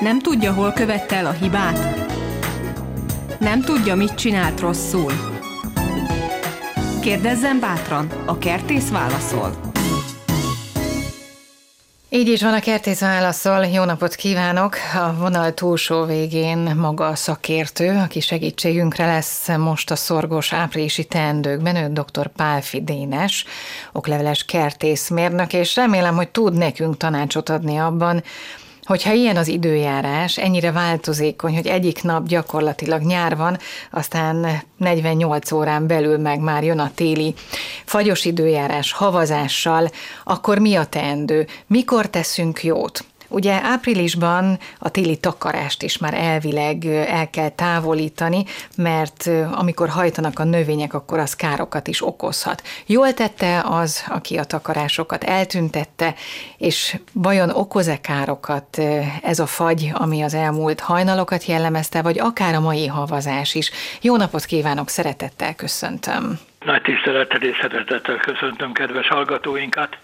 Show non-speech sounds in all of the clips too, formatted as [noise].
Nem tudja, hol követte el a hibát? Nem tudja, mit csinált rosszul? Kérdezzen bátran, a kertész válaszol. Így is van a kertész válaszol. Jó napot kívánok! A vonal túlsó végén maga a szakértő, aki segítségünkre lesz most a szorgos áprilisi teendőkben, ő dr. Pálfi Dénes, okleveles kertészmérnök, és remélem, hogy tud nekünk tanácsot adni abban, Hogyha ilyen az időjárás, ennyire változékony, hogy egyik nap gyakorlatilag nyár van, aztán 48 órán belül meg már jön a téli fagyos időjárás havazással, akkor mi a teendő? Mikor teszünk jót? Ugye áprilisban a téli takarást is már elvileg el kell távolítani, mert amikor hajtanak a növények, akkor az károkat is okozhat. Jól tette az, aki a takarásokat eltüntette, és vajon okoz-e károkat ez a fagy, ami az elmúlt hajnalokat jellemezte, vagy akár a mai havazás is? Jó napot kívánok, szeretettel köszöntöm! Nagy tisztelettel és szeretettel köszöntöm kedves hallgatóinkat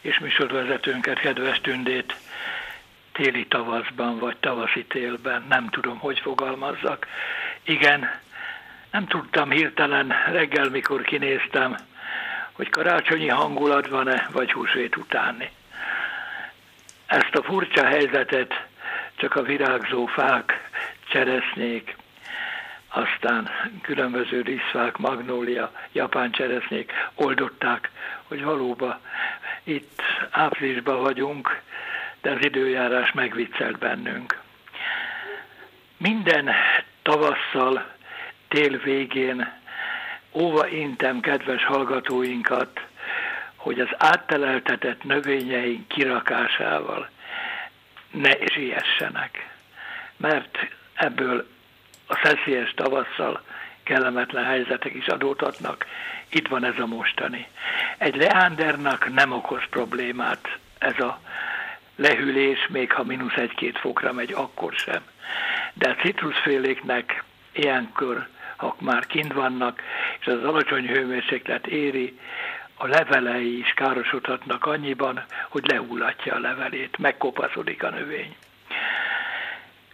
és műsorvezetőnket, kedves Tündét téli tavaszban, vagy tavaszi télben, nem tudom, hogy fogalmazzak. Igen, nem tudtam hirtelen reggel, mikor kinéztem, hogy karácsonyi hangulat van-e, vagy húsvét utáni. Ezt a furcsa helyzetet csak a virágzó fák, cseresznyék, aztán különböző rizfák, magnólia, japán cseresznyék oldották, hogy valóban itt áprilisban vagyunk, de az időjárás megviccelt bennünk. Minden tavasszal, tél végén óva intem kedves hallgatóinkat, hogy az átteleltetett növényeink kirakásával ne zsiessenek. Mert ebből a szeszélyes tavasszal kellemetlen helyzetek is adódhatnak. Itt van ez a mostani. Egy leándernak nem okoz problémát ez a lehűlés, még ha mínusz egy-két fokra megy, akkor sem. De a citrusféléknek ilyenkor, ha már kint vannak, és az alacsony hőmérséklet éri, a levelei is károsodhatnak annyiban, hogy lehullatja a levelét, megkopaszodik a növény.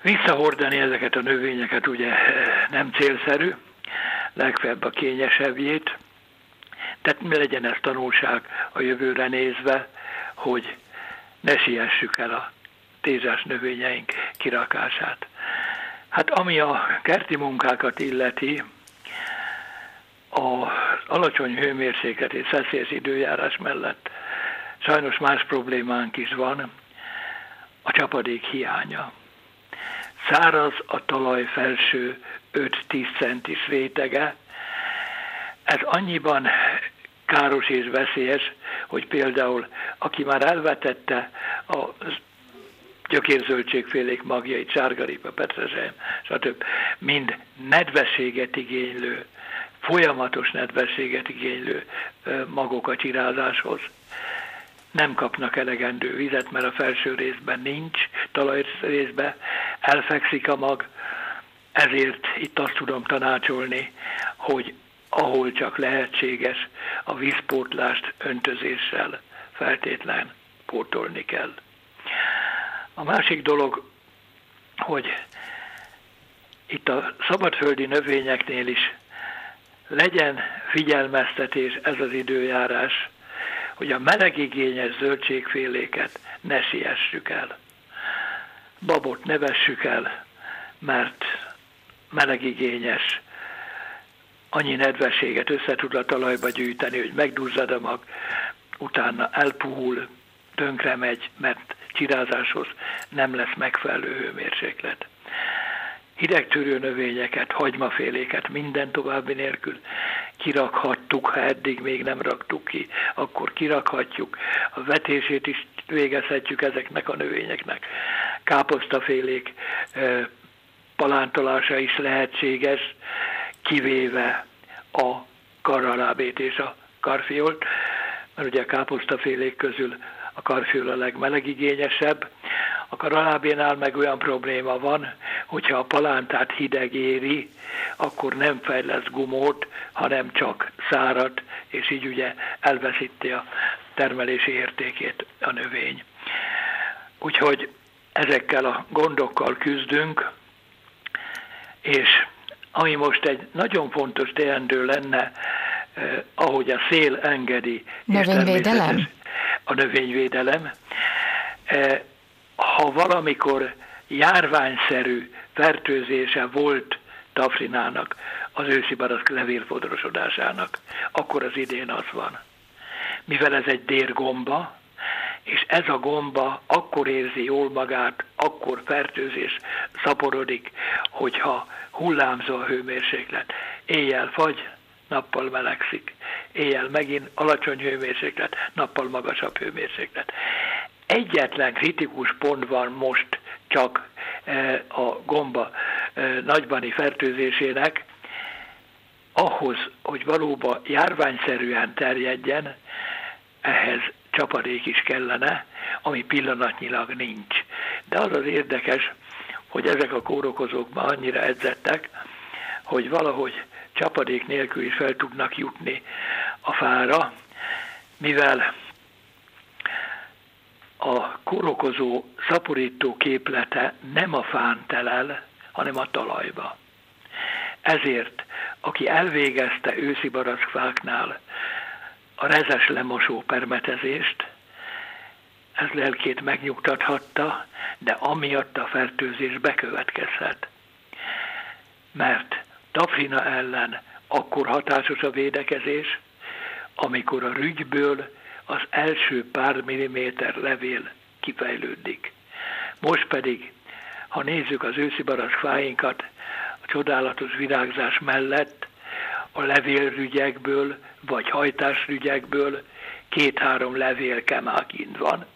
Visszahordani ezeket a növényeket ugye nem célszerű, legfeljebb a kényesebbjét, tehát mi legyen ez tanulság a jövőre nézve, hogy ne siessük el a tézes növényeink kirakását. Hát ami a kerti munkákat illeti, a alacsony hőmérséklet és szeszélyes időjárás mellett sajnos más problémánk is van, a csapadék hiánya. Száraz a talaj felső 5-10 centis rétege, ez annyiban káros és veszélyes, hogy például aki már elvetette a gyökérzöldségfélék magjait, sárgaripa, petrezselyem, stb. mind nedvességet igénylő, folyamatos nedvességet igénylő magok a csirázáshoz. Nem kapnak elegendő vizet, mert a felső részben nincs, talajrészben elfekszik a mag, ezért itt azt tudom tanácsolni, hogy ahol csak lehetséges, a vízpótlást öntözéssel feltétlen pótolni kell. A másik dolog, hogy itt a szabadföldi növényeknél is legyen figyelmeztetés ez az időjárás, hogy a melegigényes zöldségféléket ne siessük el. Babot ne vessük el, mert melegigényes, annyi nedvességet össze tud a talajba gyűjteni, hogy megduzzad a mag, utána elpuhul, tönkre megy, mert csirázáshoz nem lesz megfelelő hőmérséklet. Hidegtörő növényeket, hagymaféléket minden további nélkül kirakhattuk, ha eddig még nem raktuk ki, akkor kirakhatjuk. A vetését is végezhetjük ezeknek a növényeknek. Káposztafélék palántolása is lehetséges, kivéve a karalábét és a karfiolt, mert ugye a káposztafélék közül a karfiol a legmelegigényesebb. A karalábénál meg olyan probléma van, hogyha a palántát hideg éri, akkor nem fejlesz gumót, hanem csak szárat, és így ugye elveszíti a termelési értékét a növény. Úgyhogy ezekkel a gondokkal küzdünk, és ami most egy nagyon fontos teendő lenne, eh, ahogy a szél engedi. Növényvédelem? A növényvédelem. Eh, ha valamikor járványszerű fertőzése volt tafrinának, az őszi barack levélfodrosodásának, akkor az idén az van. Mivel ez egy dérgomba, és ez a gomba akkor érzi jól magát, akkor fertőzés szaporodik, hogyha hullámzó a hőmérséklet. Éjjel fagy, nappal melegszik. Éjjel megint alacsony hőmérséklet, nappal magasabb hőmérséklet. Egyetlen kritikus pont van most csak eh, a gomba eh, nagybani fertőzésének, ahhoz, hogy valóban járványszerűen terjedjen, ehhez csapadék is kellene, ami pillanatnyilag nincs. De az az érdekes, hogy ezek a kórokozók már annyira edzettek, hogy valahogy csapadék nélkül is fel tudnak jutni a fára, mivel a kórokozó szaporító képlete nem a fán telel, hanem a talajba. Ezért, aki elvégezte őszi barackfáknál a rezes lemosó permetezést, ez lelkét megnyugtathatta, de amiatt a fertőzés bekövetkezhet. Mert tafrina ellen akkor hatásos a védekezés, amikor a rügyből az első pár milliméter levél kifejlődik. Most pedig, ha nézzük az őszi fáinkat, a csodálatos virágzás mellett a levélrügyekből vagy hajtásrügyekből két-három levélke már kint van.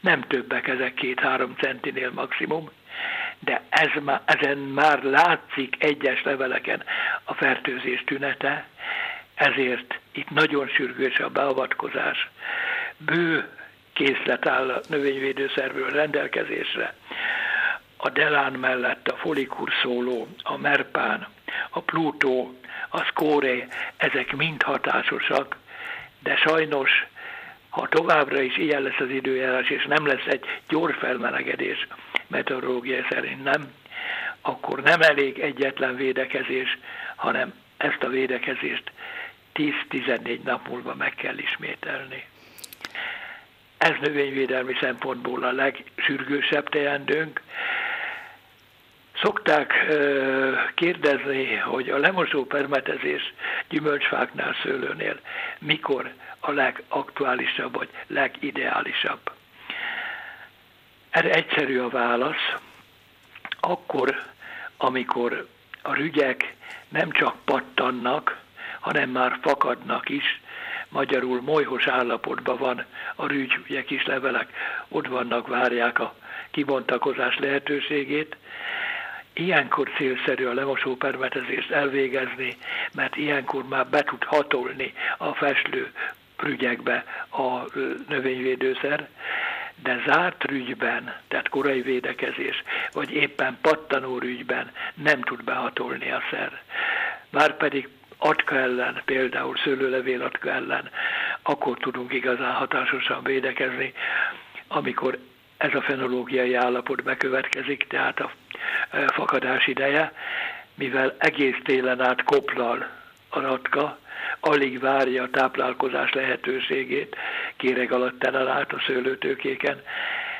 Nem többek ezek két-három centinél maximum, de ez már, ezen már látszik egyes leveleken a fertőzés tünete, ezért itt nagyon sürgős a beavatkozás. Bő készlet áll a növényvédőszervről rendelkezésre. A Delán mellett a Folikur szóló, a Merpán, a Plutó, a Skóre, ezek mind hatásosak, de sajnos, ha továbbra is ilyen lesz az időjárás, és nem lesz egy gyors felmelegedés, meteorológia szerint nem, akkor nem elég egyetlen védekezés, hanem ezt a védekezést 10-14 nap múlva meg kell ismételni. Ez növényvédelmi szempontból a legsürgősebb teendőnk, Szokták kérdezni, hogy a lemosó permetezés gyümölcsfáknál, szőlőnél mikor a legaktuálisabb vagy legideálisabb. Erre egyszerű a válasz. Akkor, amikor a rügyek nem csak pattannak, hanem már fakadnak is, magyarul molyhos állapotban van a rügy, ugye kis levelek ott vannak, várják a kibontakozás lehetőségét, Ilyenkor célszerű a lemosó permetezést elvégezni, mert ilyenkor már be tud hatolni a feslő prügyekbe a növényvédőszer, de zárt rügyben, tehát korai védekezés, vagy éppen pattanó rügyben nem tud behatolni a szer. Márpedig atka ellen, például szőlőlevél atka ellen, akkor tudunk igazán hatásosan védekezni, amikor ez a fenológiai állapot bekövetkezik, tehát a e, fakadás ideje, mivel egész télen át koplal a ratka, alig várja a táplálkozás lehetőségét, kéreg alatt át a szőlőtőkéken,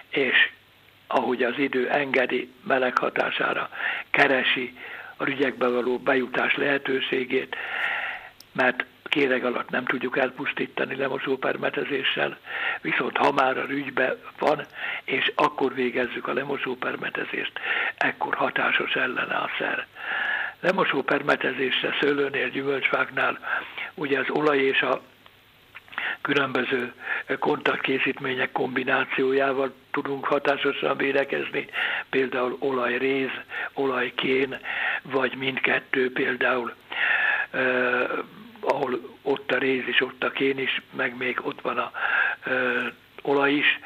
és ahogy az idő engedi meleg hatására, keresi a rügyekbe való bejutás lehetőségét, mert kéreg alatt nem tudjuk elpusztítani lemosópermetezéssel, viszont ha már a rügybe van, és akkor végezzük a lemosópermetezést, ekkor hatásos ellene a szer. Lemosópermetezésre szőlőnél, gyümölcsfáknál ugye az olaj és a különböző kontaktkészítmények kombinációjával tudunk hatásosan védekezni, például olajréz, olajkén, vagy mindkettő például ahol ott a réz is, ott a kén is, meg még ott van a ö, olaj is,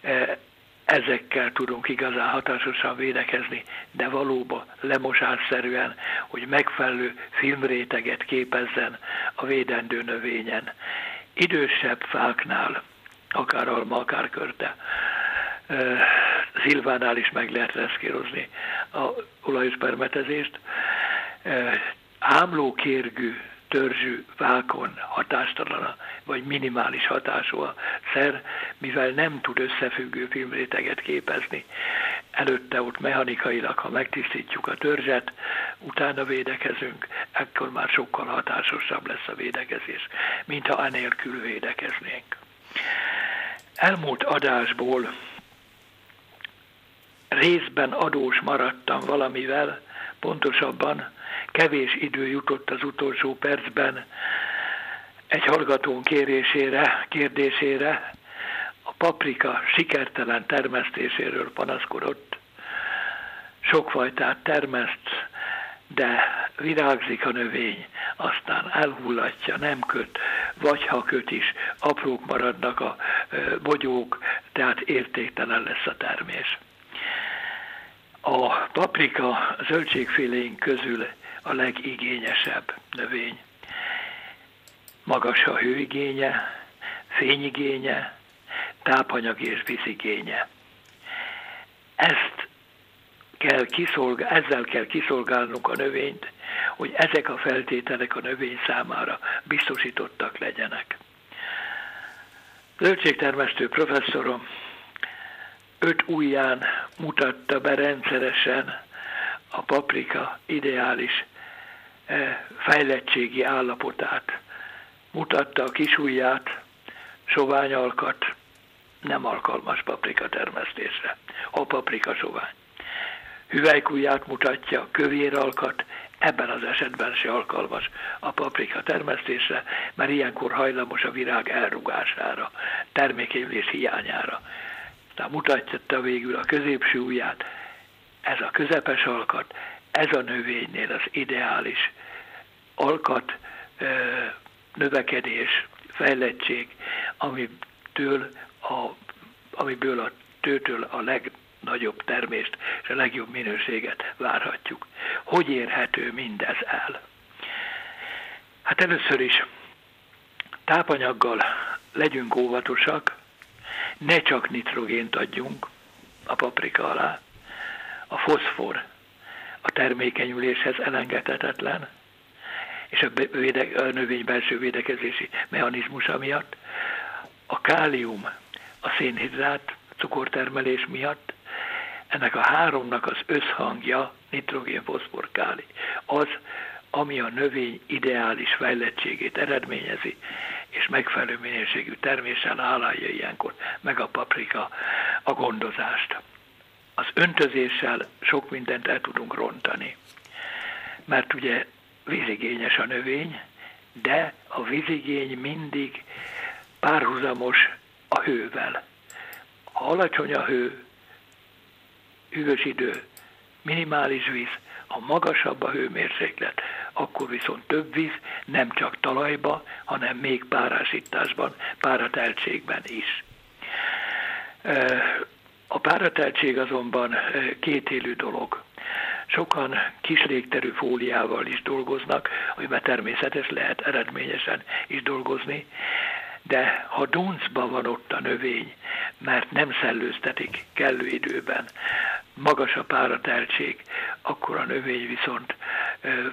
e, ezekkel tudunk igazán hatásosan védekezni, de valóban lemosásszerűen, hogy megfelelő filmréteget képezzen a védendő növényen. Idősebb fáknál, akár alma, akár körte, Zilvánál is meg lehet reszkírozni a olajos permetezést. Ámlókérgű törzsű vákon hatástalan vagy minimális hatású a szer, mivel nem tud összefüggő filmréteget képezni. Előtte ott mechanikailag, ha megtisztítjuk a törzset, utána védekezünk, ekkor már sokkal hatásosabb lesz a védekezés, mint ha enélkül védekeznénk. Elmúlt adásból részben adós maradtam valamivel, pontosabban kevés idő jutott az utolsó percben egy hallgatón kérésére, kérdésére, a paprika sikertelen termesztéséről panaszkodott. Sokfajtát termeszt, de virágzik a növény, aztán elhullatja, nem köt, vagy ha köt is, aprók maradnak a bogyók, tehát értéktelen lesz a termés. A paprika zöldségféléink közül a legigényesebb növény. Magas a hőigénye, fényigénye, tápanyag és vízigénye. Ezt kell kiszolgál, ezzel kell kiszolgálnunk a növényt, hogy ezek a feltételek a növény számára biztosítottak legyenek. Zöldségtermesztő professzorom öt ujján mutatta be rendszeresen a paprika ideális fejlettségi állapotát. Mutatta a kisujját, sovány alkat, nem alkalmas paprika termesztésre, a paprika sovány. Hüvelykujját mutatja, kövér alkat, ebben az esetben se alkalmas a paprika termesztésre, mert ilyenkor hajlamos a virág elrugására, termékévlés hiányára. Tehát mutatja végül a középső ujját, ez a közepes alkat, ez a növénynél az ideális alkat, növekedés, fejlettség, amitől a, amiből a tőtől a legnagyobb termést és a legjobb minőséget várhatjuk. Hogy érhető mindez el? Hát először is tápanyaggal legyünk óvatosak, ne csak nitrogént adjunk a paprika alá. A foszfor a termékenyüléshez elengedhetetlen, és a, véde, a növény belső védekezési mechanizmusa miatt. A kálium a szénhidrát cukortermelés miatt, ennek a háromnak az összhangja, nitrogén, foszfor, káli, az, ami a növény ideális fejlettségét eredményezi, és megfelelő minőségű terméssel állálja ilyenkor meg a paprika a gondozást. Az öntözéssel sok mindent el tudunk rontani, mert ugye vízigényes a növény, de a vízigény mindig párhuzamos a hővel. Ha alacsony a hő, hűvös idő, minimális víz, ha magasabb a hőmérséklet, akkor viszont több víz nem csak talajba, hanem még párásításban, párateltségben is. A párateltség azonban kétélű dolog. Sokan kis légterű fóliával is dolgoznak, amiben természetes lehet eredményesen is dolgozni, de ha duncba van ott a növény, mert nem szellőztetik kellő időben, magas a párateltség, akkor a növény viszont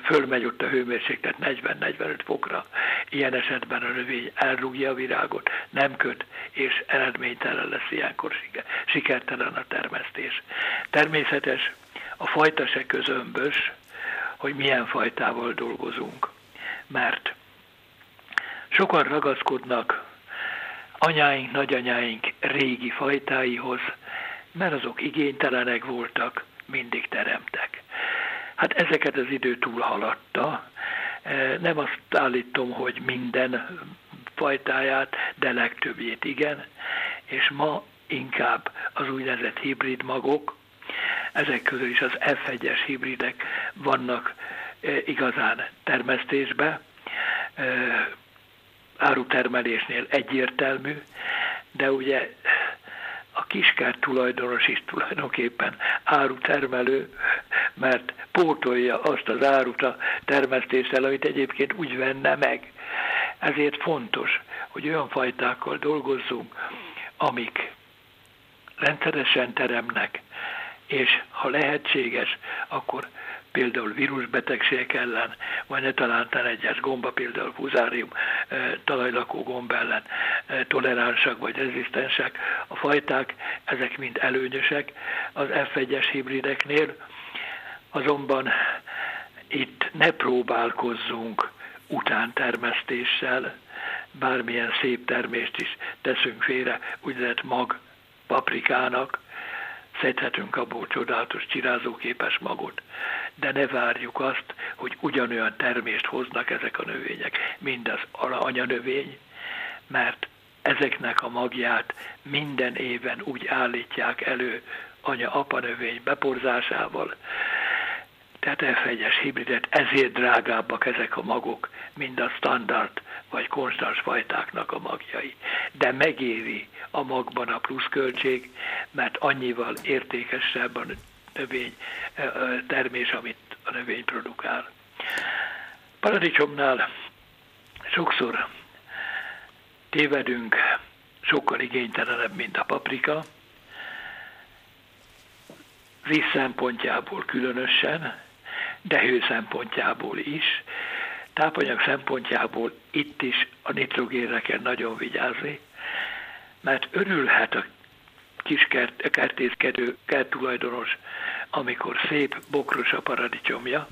fölmegy ott a hőmérséklet 40-45 fokra. Ilyen esetben a növény elrúgja a virágot, nem köt, és eredménytelen lesz ilyenkor sikertelen a termesztés. Természetes, a fajta se közömbös, hogy milyen fajtával dolgozunk, mert sokan ragaszkodnak anyáink, nagyanyáink régi fajtáihoz, mert azok igénytelenek voltak, mindig teremtek. Hát ezeket az idő túlhaladta. E, nem azt állítom, hogy minden fajtáját, de legtöbbjét igen, és ma inkább az úgynevezett hibrid magok, ezek közül is az F1-es hibridek vannak e, igazán termesztésbe, e, árutermelésnél egyértelmű, de ugye a kiskert tulajdonos is tulajdonképpen árutermelő, mert pótolja azt az árut a termesztéssel, amit egyébként úgy venne meg. Ezért fontos, hogy olyan fajtákkal dolgozzunk, amik rendszeresen teremnek, és ha lehetséges, akkor például vírusbetegségek ellen, vagy ne talántán egyes gomba, például fuzárium, talajlakó gomba ellen toleránsak vagy rezisztensek. A fajták, ezek mind előnyösek az F1-es hibrideknél, azonban itt ne próbálkozzunk utántermesztéssel, bármilyen szép termést is teszünk félre, úgynevezett mag paprikának, szedhetünk abból csodálatos csirázóképes magot, de ne várjuk azt, hogy ugyanolyan termést hoznak ezek a növények, mint az anyanövény, mert ezeknek a magját minden éven úgy állítják elő anya-apa növény beporzásával, tehát F1-es hibridet, ezért drágábbak ezek a magok, mint a standard vagy konstans fajtáknak a magjai. De megéri a magban a pluszköltség, mert annyival értékesebb a növény termés, amit a növény produkál. Paradicsomnál sokszor tévedünk, sokkal igénytelenebb, mint a paprika, víz szempontjából különösen, de hő szempontjából is. Tápanyag szempontjából itt is a nitrogénre kell nagyon vigyázni, mert örülhet a kis kert, kertészkedő, kerttulajdonos, amikor szép, bokros a paradicsomja,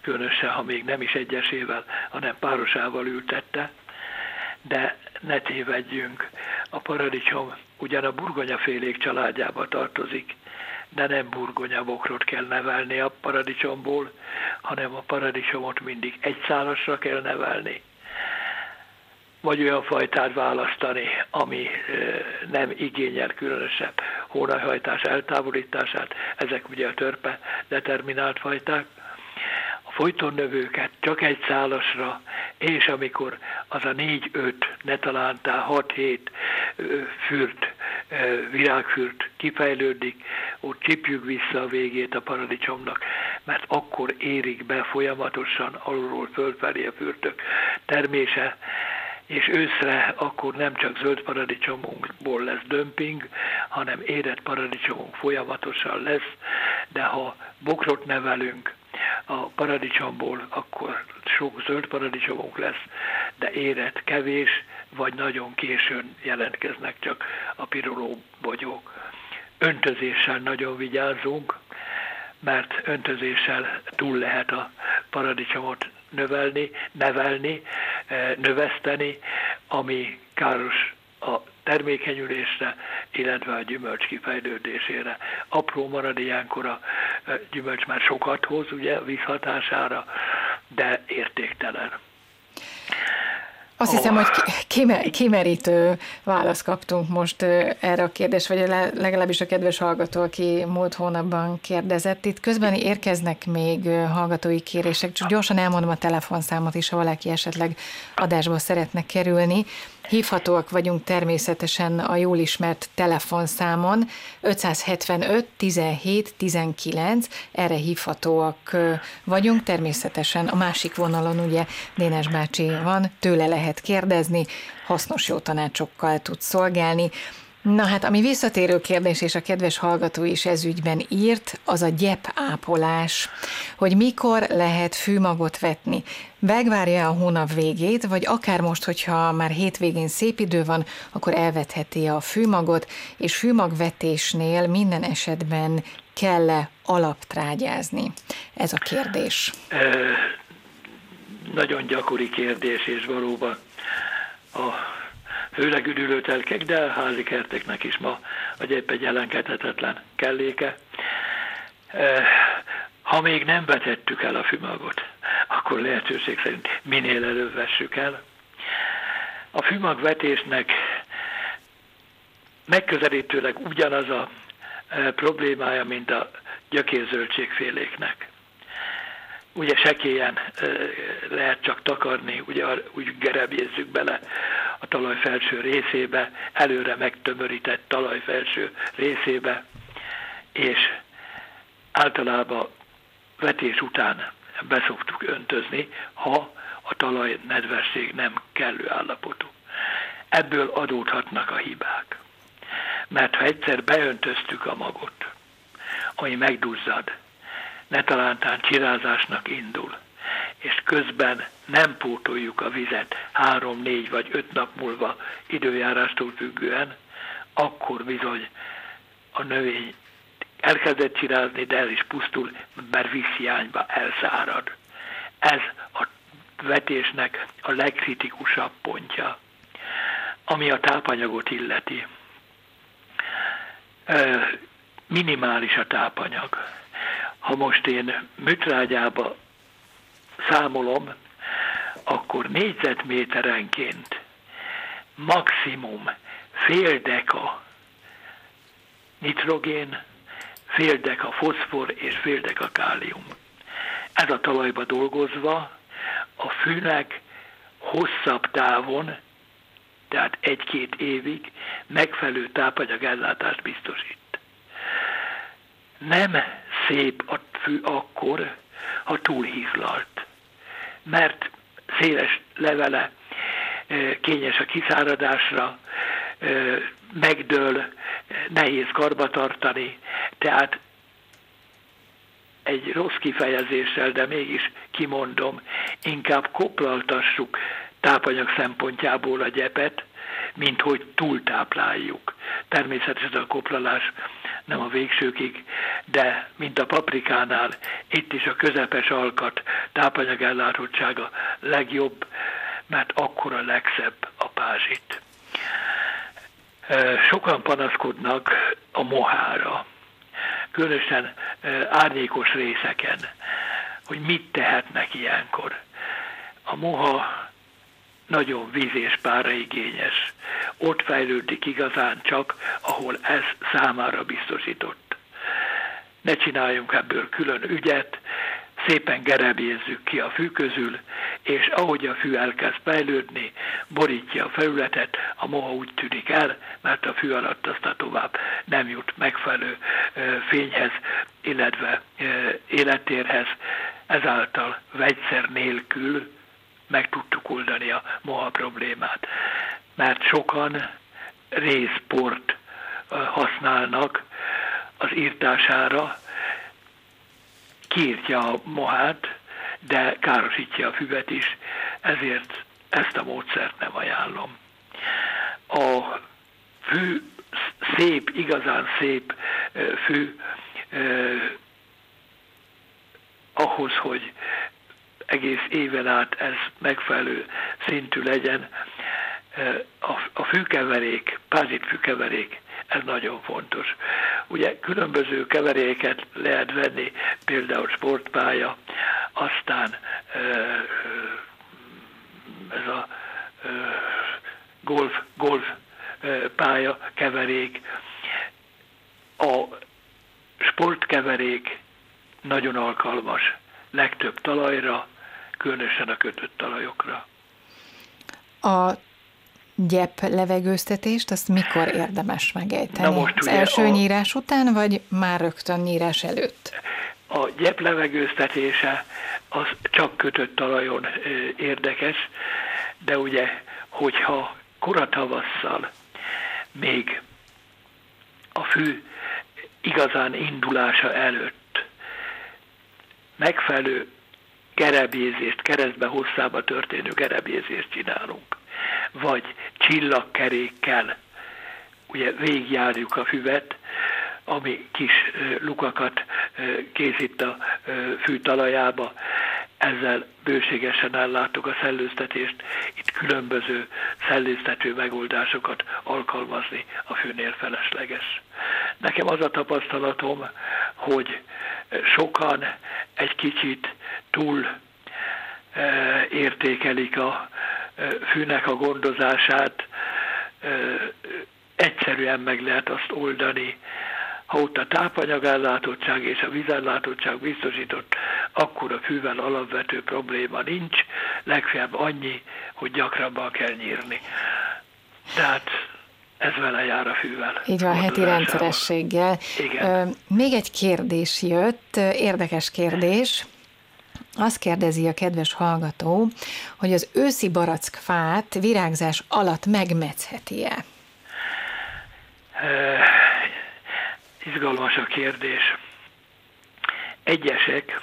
különösen, ha még nem is egyesével, hanem párosával ültette, de ne tévedjünk, a paradicsom ugyan a burgonyafélék családjába tartozik, de nem burgonyabokrot kell nevelni a paradicsomból, hanem a paradicsomot mindig egy szálasra kell nevelni, vagy olyan fajtát választani, ami nem igényel különösebb hónajhajtás eltávolítását, ezek ugye a törpe determinált fajták, folyton növőket csak egy szálasra, és amikor az a négy-öt, ne talántál hat-hét fürt, virágfürt kifejlődik, ott csipjük vissza a végét a paradicsomnak, mert akkor érik be folyamatosan alulról fölfelé a fürtök termése, és őszre akkor nem csak zöld paradicsomunkból lesz dömping, hanem érett paradicsomunk folyamatosan lesz, de ha bokrot nevelünk, a paradicsomból, akkor sok zöld paradicsomunk lesz, de érett kevés, vagy nagyon későn jelentkeznek csak a piruló bogyók. Öntözéssel nagyon vigyázzunk, mert öntözéssel túl lehet a paradicsomot növelni, nevelni, eh, növeszteni, ami káros a termékenyülésre, illetve a gyümölcs kifejlődésére. Apró marad ilyenkor a gyümölcs már sokat hoz, ugye, vízhatására, de értéktelen. Azt hiszem, hogy kimerítő választ kaptunk most erre a kérdésre, vagy legalábbis a kedves hallgató, aki múlt hónapban kérdezett. Itt közben érkeznek még hallgatói kérések, csak gyorsan elmondom a telefonszámot is, ha valaki esetleg adásba szeretne kerülni. Hívhatóak vagyunk természetesen a jól ismert telefonszámon 575 17 19, erre hívhatóak vagyunk. Természetesen a másik vonalon ugye Dénes bácsi van, tőle lehet kérdezni, hasznos jó tanácsokkal tud szolgálni. Na hát, ami visszatérő kérdés, és a kedves hallgató is ez ügyben írt, az a gyepápolás, hogy mikor lehet fűmagot vetni. Megvárja a hónap végét, vagy akár most, hogyha már hétvégén szép idő van, akkor elvetheti a fűmagot, és fűmagvetésnél minden esetben kell-e alaptrágyázni? Ez a kérdés. E, nagyon gyakori kérdés, és valóban főleg üdülőtelkek, de házi kerteknek is ma a gyep egy elengedhetetlen kelléke. E, ha még nem vetettük el a fümagot, akkor lehetőség szerint minél előbb vessük el. A fümagvetésnek megközelítőleg ugyanaz a e, problémája, mint a gyökérzöldségféléknek. Ugye sekélyen e, lehet csak takarni, ugye úgy gerebjézzük bele a talaj felső részébe, előre megtömörített talaj felső részébe, és általában vetés után beszoktuk öntözni, ha a talaj nedvesség nem kellő állapotú. Ebből adódhatnak a hibák. Mert ha egyszer beöntöztük a magot, ami megduzzad, ne talántán csirázásnak indul, és közben nem pótoljuk a vizet három, négy vagy öt nap múlva időjárástól függően, akkor bizony a növény elkezdett csirázni, de el is pusztul, mert vízhiányba elszárad. Ez a vetésnek a legkritikusabb pontja, ami a tápanyagot illeti. Minimális a tápanyag. Ha most én műtrágyába számolom, akkor négyzetméterenként maximum fél deka nitrogén, fél deka foszfor és fél deka kálium. Ez a talajba dolgozva a fűnek hosszabb távon, tehát egy-két évig megfelelő tápanyagellátást biztosít. Nem szép a fű akkor, ha túlhízlalt, mert széles levele kényes a kiszáradásra, megdől, nehéz karbatartani, tehát egy rossz kifejezéssel, de mégis kimondom, inkább koplaltassuk tápanyag szempontjából a gyepet, mint hogy túltápláljuk. Természetesen a koplalás nem a végsőkig, de mint a paprikánál, itt is a közepes alkat tápanyagellátottsága legjobb, mert akkor a legszebb a pázsit. Sokan panaszkodnak a mohára, különösen árnyékos részeken, hogy mit tehetnek ilyenkor. A moha nagyon víz és pára igényes. Ott fejlődik igazán csak, ahol ez számára biztosított. Ne csináljunk ebből külön ügyet, szépen gerebézzük ki a fű közül, és ahogy a fű elkezd fejlődni, borítja a felületet, a moha úgy tűnik el, mert a fű alatt aztán tovább nem jut megfelelő fényhez, illetve életérhez, ezáltal vegyszer nélkül meg tudtuk oldani a moha problémát. Mert sokan részport használnak az írtására, kiírtja a mohát, de károsítja a füvet is, ezért ezt a módszert nem ajánlom. A fű szép, igazán szép fű eh, ahhoz, hogy egész éven át ez megfelelő szintű legyen, a, a fűkeverék, pázit fűkeverék, ez nagyon fontos. Ugye különböző keveréket lehet venni, például sportpálya, aztán ez a golf, golf pálya keverék, a sportkeverék nagyon alkalmas legtöbb talajra, különösen a kötött talajokra. A gyep levegőztetést, azt mikor érdemes megejteni? Na most Az első a... nyírás után, vagy már rögtön nyírás előtt? A gyep levegőztetése az csak kötött talajon érdekes, de ugye, hogyha kora tavasszal még a fű igazán indulása előtt megfelelő gerebézést, keresztbe hosszába történő gerebézést csinálunk, vagy csillagkerékkel, ugye végigjárjuk a füvet, ami kis lukakat készít a fű talajába, ezzel bőségesen ellátok a szellőztetést, itt különböző szellőztető megoldásokat alkalmazni a fűnél felesleges. Nekem az a tapasztalatom, hogy sokan egy kicsit túl értékelik a fűnek a gondozását, egyszerűen meg lehet azt oldani, ha ott a tápanyagellátottság és a vízellátottság biztosított, akkor a fűvel alapvető probléma nincs, legfeljebb annyi, hogy gyakrabban kell nyírni. Tehát ez vele jár a fűvel. Így van, heti rendszerességgel. Igen. Még egy kérdés jött, érdekes kérdés. Azt kérdezi a kedves hallgató, hogy az őszi barackfát virágzás alatt megmetszheti-e? Izgalmas a kérdés. Egyesek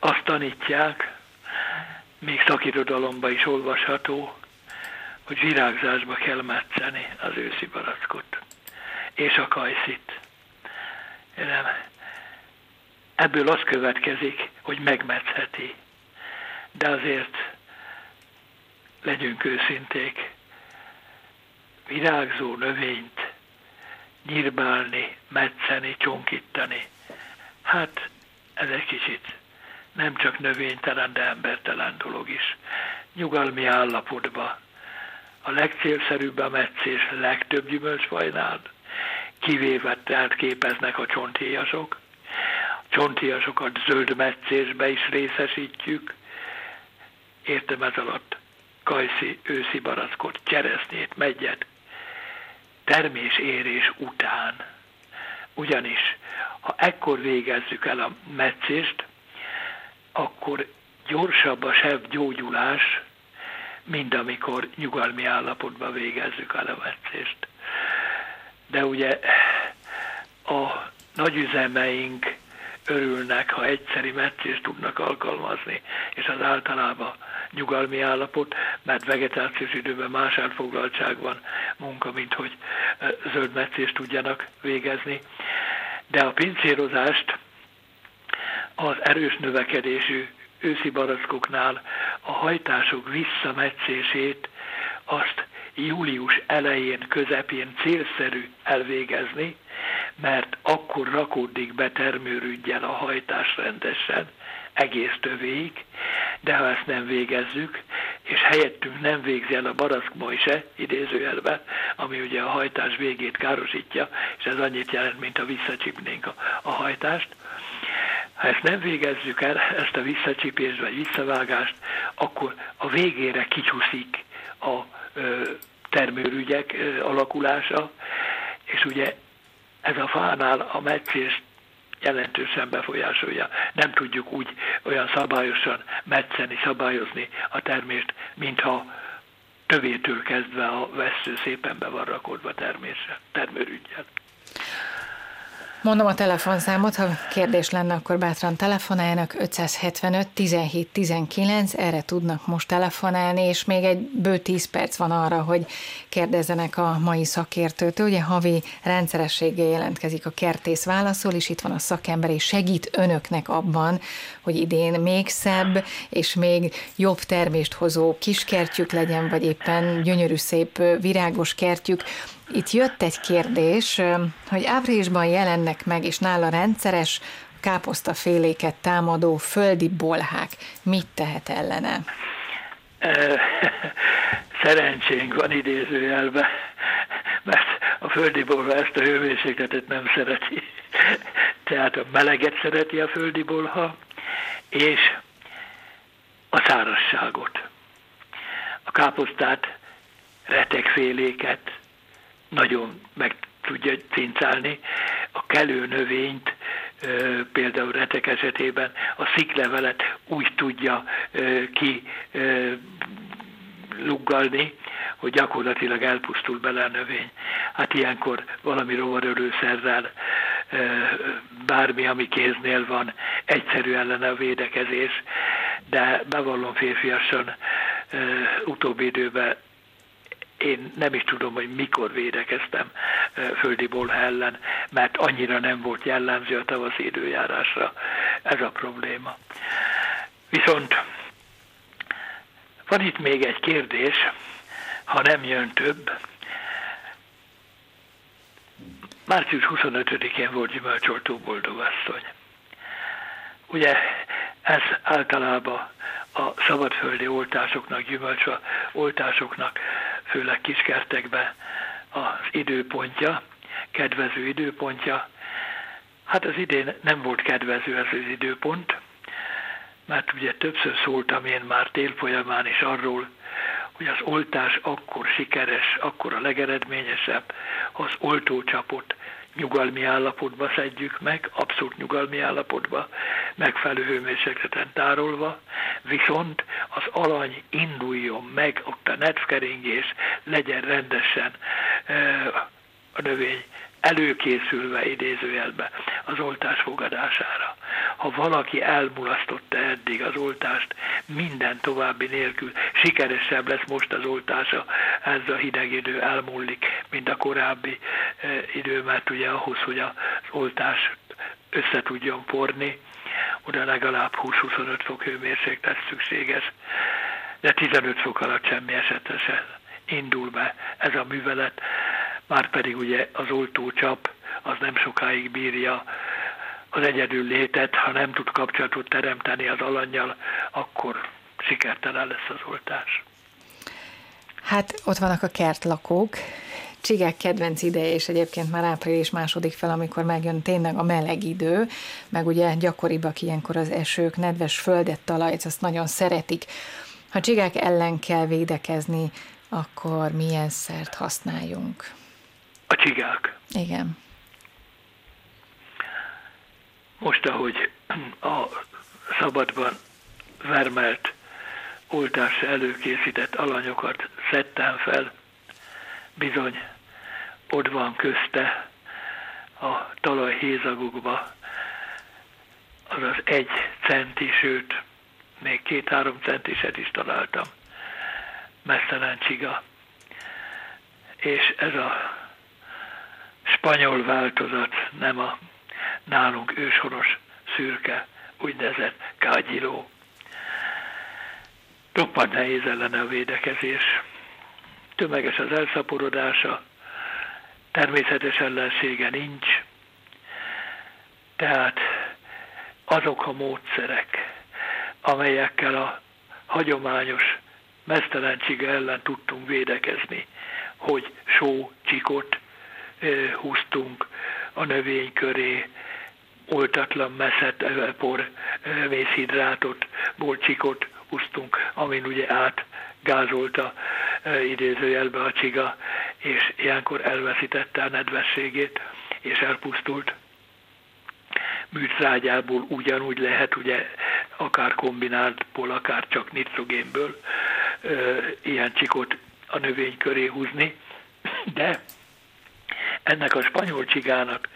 azt tanítják, még szakirodalomban is olvasható, hogy virágzásba kell metszeni az őszi barackot, és a kajszit. Nem. Ebből az következik, hogy megmetszheti. De azért legyünk őszinték, virágzó növényt nyírbálni, metszeni, csonkítani. Hát ez egy kicsit nem csak növénytelen, de embertelen dolog is. Nyugalmi állapotba. A legcélszerűbb a meccés legtöbb gyümölcsfajnál, kivéve tehát képeznek a csontéjasok. A csontéjasokat zöld meccésbe is részesítjük. Értem ez alatt kajszi, őszi barackot, cseresznyét, megyet, termés-érés után. Ugyanis, ha ekkor végezzük el a meccést, akkor gyorsabb a sebb gyógyulás, mint amikor nyugalmi állapotban végezzük a meccést. De ugye a nagyüzemeink örülnek, ha egyszeri meccést tudnak alkalmazni, és az általában nyugalmi állapot, mert vegetációs időben más elfoglaltság van munka, mint hogy zöld meccést tudjanak végezni. De a pincérozást az erős növekedésű őszi barackoknál a hajtások visszametszését azt július elején, közepén célszerű elvégezni, mert akkor rakódik be a hajtás rendesen, egész tövéig, de ha ezt nem végezzük, és helyettünk nem végzi el a barack se, idézőjelben, ami ugye a hajtás végét károsítja, és ez annyit jelent, mint a visszacsipnénk a, a hajtást, ha ezt nem végezzük el, ezt a visszacsipést vagy visszavágást, akkor a végére kicsúszik a termőrügyek alakulása, és ugye ez a fánál a meccést jelentősen befolyásolja. Nem tudjuk úgy olyan szabályosan metszeni, szabályozni a termést, mintha tövétől kezdve a vesző szépen be van rakodva termésre, termőrügyel. Mondom a telefonszámot, ha kérdés lenne, akkor bátran telefonáljanak 575 17 19, erre tudnak most telefonálni, és még egy bő 10 perc van arra, hogy kérdezzenek a mai szakértőtől. Ugye havi rendszerességgel jelentkezik a kertész válaszol, és itt van a szakember, és segít önöknek abban, hogy idén még szebb, és még jobb termést hozó kiskertjük legyen, vagy éppen gyönyörű szép virágos kertjük. Itt jött egy kérdés, hogy áprilisban jelennek meg, és nála rendszeres káposztaféléket támadó földi bolhák. Mit tehet ellene? [laughs] Szerencsénk van idézőjelben, mert a földi bolha ezt a hőmérsékletet nem szereti. [laughs] Tehát a meleget szereti a földi bolha, és a szárazságot. A káposztát, retekféléket, nagyon meg tudja cincálni. A kelő növényt, például retek esetében a sziklevelet úgy tudja ki luggalni, hogy gyakorlatilag elpusztul bele a növény. Hát ilyenkor valami rovarölőszerrel, bármi, ami kéznél van, egyszerű ellene a védekezés, de bevallom férfiasan, utóbbi időben én nem is tudom, hogy mikor védekeztem földi bolha ellen, mert annyira nem volt jellemző a tavaszi időjárásra ez a probléma. Viszont van itt még egy kérdés, ha nem jön több. Március 25-én volt gyümölcsoltó boldogasszony. Ugye ez általában a szabadföldi oltásoknak, gyümölcs oltásoknak főleg kiskertekbe az időpontja, kedvező időpontja. Hát az idén nem volt kedvező ez az időpont, mert ugye többször szóltam én már tél folyamán is arról, hogy az oltás akkor sikeres, akkor a legeredményesebb, az oltócsapot nyugalmi állapotba szedjük meg, abszolút nyugalmi állapotba, megfelelő hőmérsékleten tárolva, viszont az alany induljon meg, ott a netkeringés legyen rendesen a növény előkészülve idézőjelbe az oltás fogadására. Ha valaki elmulasztotta eddig az oltást, minden további nélkül sikeresebb lesz most az oltása, ez a hideg idő elmúlik, mint a korábbi idő, mert ugye ahhoz, hogy az oltás össze tudjon porni, oda legalább 20-25 fok hőmérséklet szükséges, de 15 fok alatt semmi esetre se indul be ez a művelet, már pedig ugye az oltócsap az nem sokáig bírja az egyedül létet, ha nem tud kapcsolatot teremteni az alanyjal, akkor sikertelen lesz az oltás. Hát ott vannak a kertlakók, csigák kedvenc ideje, és egyébként már április második fel, amikor megjön tényleg a meleg idő, meg ugye gyakoribbak ilyenkor az esők, nedves földet, talajt, azt nagyon szeretik. Ha csigák ellen kell védekezni, akkor milyen szert használjunk? A csigák. Igen. Most, ahogy a szabadban vermelt oltásra előkészített alanyokat szedtem fel, bizony ott van közte a talaj hézagokba, azaz egy centi, sőt, még két-három centiset is találtam, messzelen csiga. És ez a spanyol változat, nem a nálunk őshonos szürke, úgynevezett kágyiló. Roppant nehéz ellene a védekezés. Tömeges az elszaporodása, természetes ellensége nincs, tehát azok a módszerek, amelyekkel a hagyományos mesztelencsiga ellen tudtunk védekezni, hogy só, csikot húztunk a növény köré, oltatlan meszet, por, vészhidrátot, borcsikot húztunk, amin ugye át gázolta idézőjelbe a csiga, és ilyenkor elveszítette a nedvességét, és elpusztult. Műtrágyából ugyanúgy lehet, ugye akár kombináltból, akár csak nitrogénből ilyen csikot a növény köré húzni, de ennek a spanyol csigának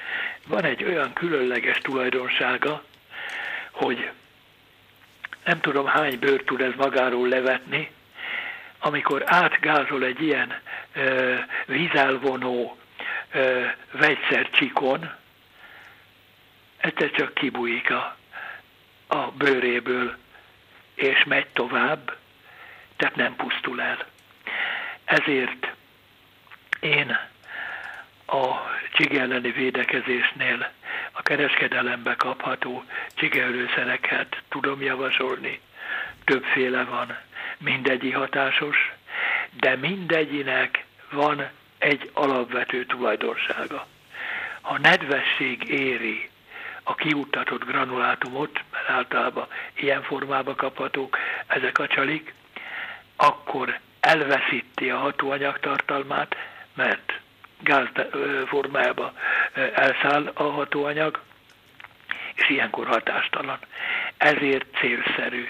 van egy olyan különleges tulajdonsága, hogy nem tudom hány bőr tud ez magáról levetni, amikor átgázol egy ilyen ö, vízelvonó ö, vegyszercsikon, egyszer csak kibújik a, a bőréből, és megy tovább, tehát nem pusztul el. Ezért én a csige elleni védekezésnél a kereskedelembe kapható csigeölőszereket tudom javasolni. Többféle van, mindegyi hatásos, de mindegyinek van egy alapvető tulajdonsága. Ha nedvesség éri a kiuttatott granulátumot, mert általában ilyen formába kaphatók ezek a csalik, akkor elveszíti a hatóanyag tartalmát, mert gáz formájába elszáll a hatóanyag, és ilyenkor hatástalan. Ezért célszerű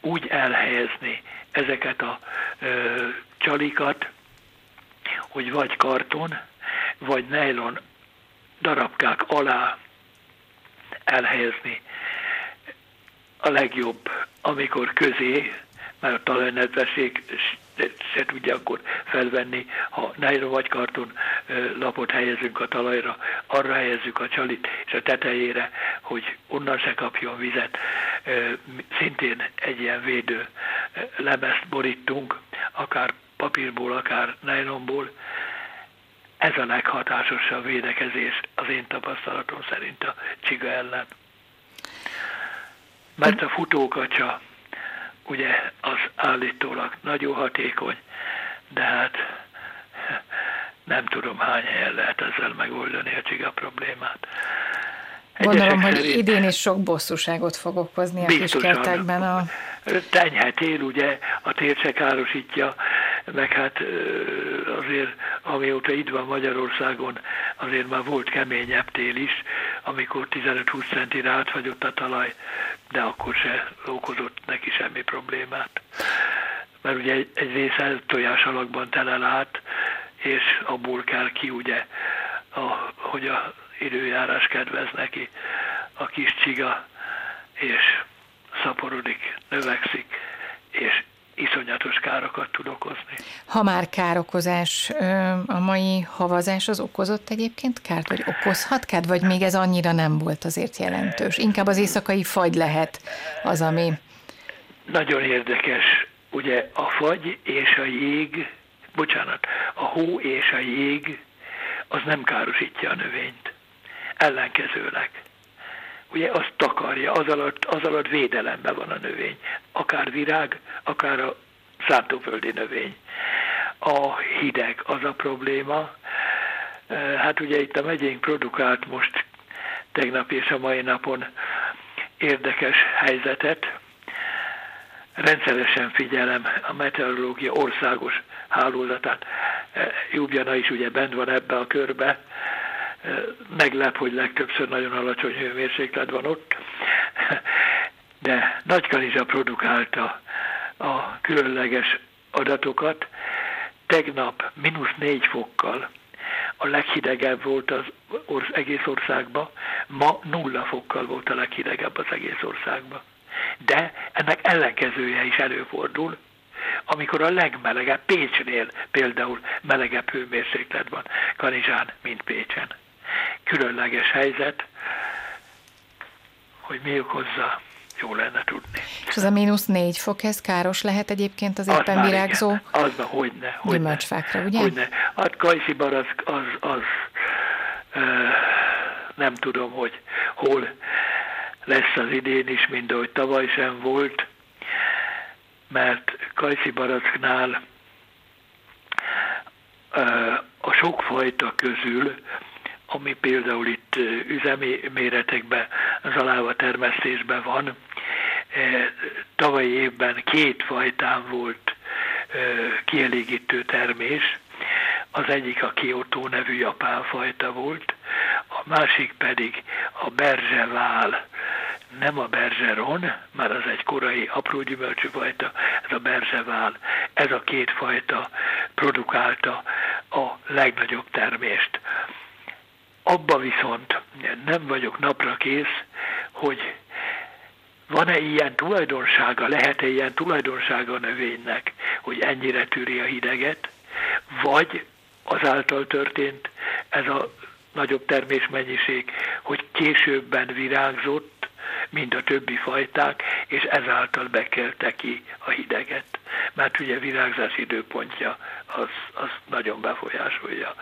úgy elhelyezni ezeket a ö, csalikat, hogy vagy karton, vagy nejlon darabkák alá elhelyezni a legjobb, amikor közé, mert a talajnedvesség se tudja akkor felvenni, ha nejlon vagy karton lapot helyezünk a talajra, arra helyezzük a csalit, és a tetejére, hogy onnan se kapjon vizet. Szintén egy ilyen védő lemezt borítunk, akár papírból, akár nejlonból. Ez a leghatásosabb védekezés az én tapasztalatom szerint a csiga ellen. Mert a futókacsa ugye az állítólag nagyon hatékony, de hát nem tudom hány helyen lehet ezzel megoldani a csiga problémát. Gondolom, hogy szerint idén is sok bosszúságot fog okozni a kiskertekben. A... Tenyhetél, ugye, a tér se károsítja, meg hát azért, amióta itt van Magyarországon, azért már volt keményebb tél is, amikor 15-20 centire átfagyott a talaj, de akkor se okozott neki semmi problémát. Mert ugye egy, egy része tojás alakban telel át, és abból kell ki ugye, a, hogy a időjárás kedvez neki, a kis csiga, és szaporodik, növekszik, és iszonyatos károkat tud okozni. Ha már károkozás, a mai havazás az okozott egyébként kárt, vagy okozhat kárt, vagy még ez annyira nem volt azért jelentős? Inkább az éjszakai fagy lehet az, ami... Nagyon érdekes. Ugye a fagy és a jég, bocsánat, a hó és a jég az nem károsítja a növényt. Ellenkezőleg ugye azt takarja, az alatt, az alatt védelemben van a növény. Akár virág, akár a szántóföldi növény. A hideg az a probléma. Hát ugye itt a megyénk produkált most tegnap és a mai napon érdekes helyzetet. Rendszeresen figyelem a meteorológia országos hálózatát. Jubjana is ugye bent van ebbe a körbe, meglep, hogy legtöbbször nagyon alacsony hőmérséklet van ott, de Nagykanizsa produkálta a különleges adatokat. Tegnap mínusz négy fokkal a leghidegebb volt az orsz, egész országban, ma nulla fokkal volt a leghidegebb az egész országban. De ennek ellenkezője is előfordul, amikor a legmelegebb Pécsnél például melegebb hőmérséklet van Kanizsán, mint Pécsen különleges helyzet, hogy mi okozza, jó lenne tudni. És az a mínusz négy fok, ez káros lehet egyébként az éppen az virágzó igen. Az már hogyne, hogyne. Gyümölcsfákra, ugye? Hogyne. Hát kajszibar az, az, az ö, nem tudom, hogy hol lesz az idén is, mint ahogy tavaly sem volt, mert kajszibaracknál a sokfajta közül ami például itt üzemi méretekben, zaláva termesztésben van. Tavalyi évben két fajtán volt kielégítő termés, az egyik a Kyoto nevű japán fajta volt, a másik pedig a berzsevál, nem a berzseron, már az egy korai apró gyümölcsű fajta, ez a berzsevál, ez a két fajta produkálta a legnagyobb termést. Abba viszont nem vagyok napra kész, hogy van-e ilyen tulajdonsága, lehet-e ilyen tulajdonsága a növénynek, hogy ennyire tűri a hideget, vagy azáltal történt ez a nagyobb termésmennyiség, hogy későbben virágzott, mint a többi fajták, és ezáltal bekelte ki a hideget. Mert ugye virágzás időpontja az, az nagyon befolyásolja.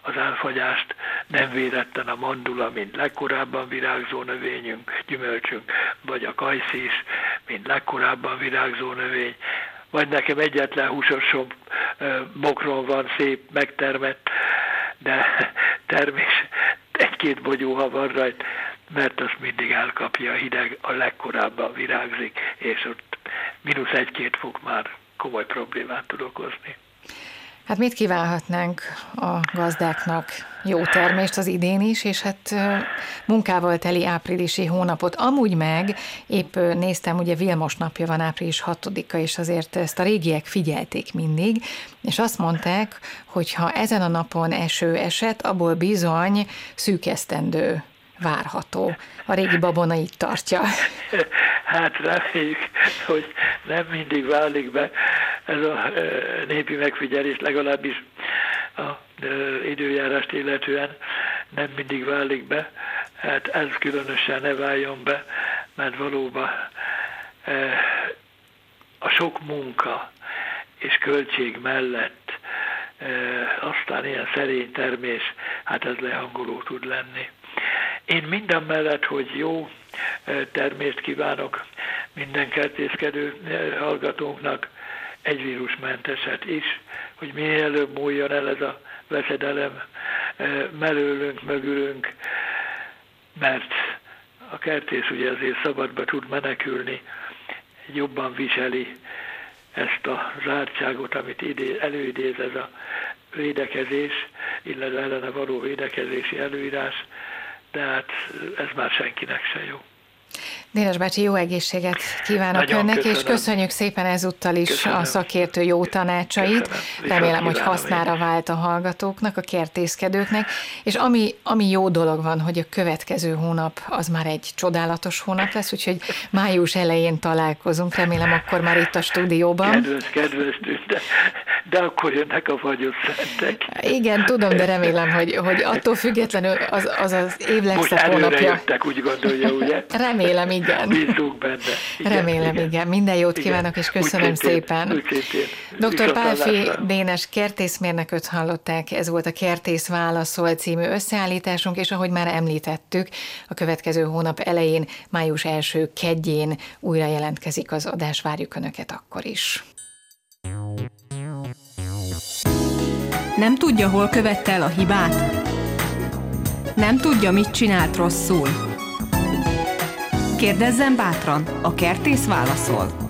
Az elfagyást, nem védetten a mandula, mint legkorábban virágzó növényünk, gyümölcsünk, vagy a kajszis, mint legkorábban virágzó növény, vagy nekem egyetlen húsosom bokron van szép, megtermett, de termés egy-két bogyó, ha van rajt, mert azt mindig elkapja a hideg, a legkorábban virágzik, és ott mínusz egy-két fok már komoly problémát tud okozni. Hát mit kívánhatnánk a gazdáknak? Jó termést az idén is, és hát munkával teli áprilisi hónapot. Amúgy meg, épp néztem, ugye Vilmos napja van április 6-a, és azért ezt a régiek figyelték mindig, és azt mondták, hogy ha ezen a napon eső eset, abból bizony szűkesztendő várható. A régi babona így tartja. Hát reméljük, hogy nem mindig válik be ez a népi megfigyelés, legalábbis a időjárást illetően nem mindig válik be. Hát ez különösen ne váljon be, mert valóban a sok munka és költség mellett aztán ilyen szerény termés, hát ez lehangoló tud lenni. Én minden mellett, hogy jó termést kívánok minden kertészkedő hallgatónknak, egy vírusmenteset is, hogy minél előbb múljon el ez a veszedelem mellőlünk, mögülünk, mert a kertész ugye azért szabadba tud menekülni, jobban viseli ezt a zártságot, amit idé, előidéz ez a védekezés, illetve ellene való védekezési előírás, de hát ez már senkinek se jó. Dénes bácsi, jó egészséget kívánok Nagyon önnek, köszönöm. és köszönjük szépen ezúttal is köszönöm. a szakértő jó tanácsait. Köszönöm. Remélem, hogy hasznára vált a hallgatóknak, a kertészkedőknek, és ami, ami jó dolog van, hogy a következő hónap az már egy csodálatos hónap lesz, úgyhogy május elején találkozunk, remélem akkor már itt a stúdióban. Kedves, kedves, de, de akkor jönnek a fagyos szentek. Igen, tudom, de remélem, hogy, hogy attól függetlenül az az, az év legszebb hónapja. Jöttek, úgy gondolja, ugye? Remélem, igen. Bízunk benne. Igen, Remélem, igen. igen. Minden jót igen. kívánok, és köszönöm úgy szépen. Dr. Pálfi Dénes kertészmérnököt hallották, ez volt a Kertész Válaszol című összeállításunk, és ahogy már említettük, a következő hónap elején, május első kedjén újra jelentkezik az adás, várjuk Önöket akkor is. Nem tudja, hol követte el a hibát? Nem tudja, mit csinált rosszul? Kérdezzen bátran, a kertész válaszol.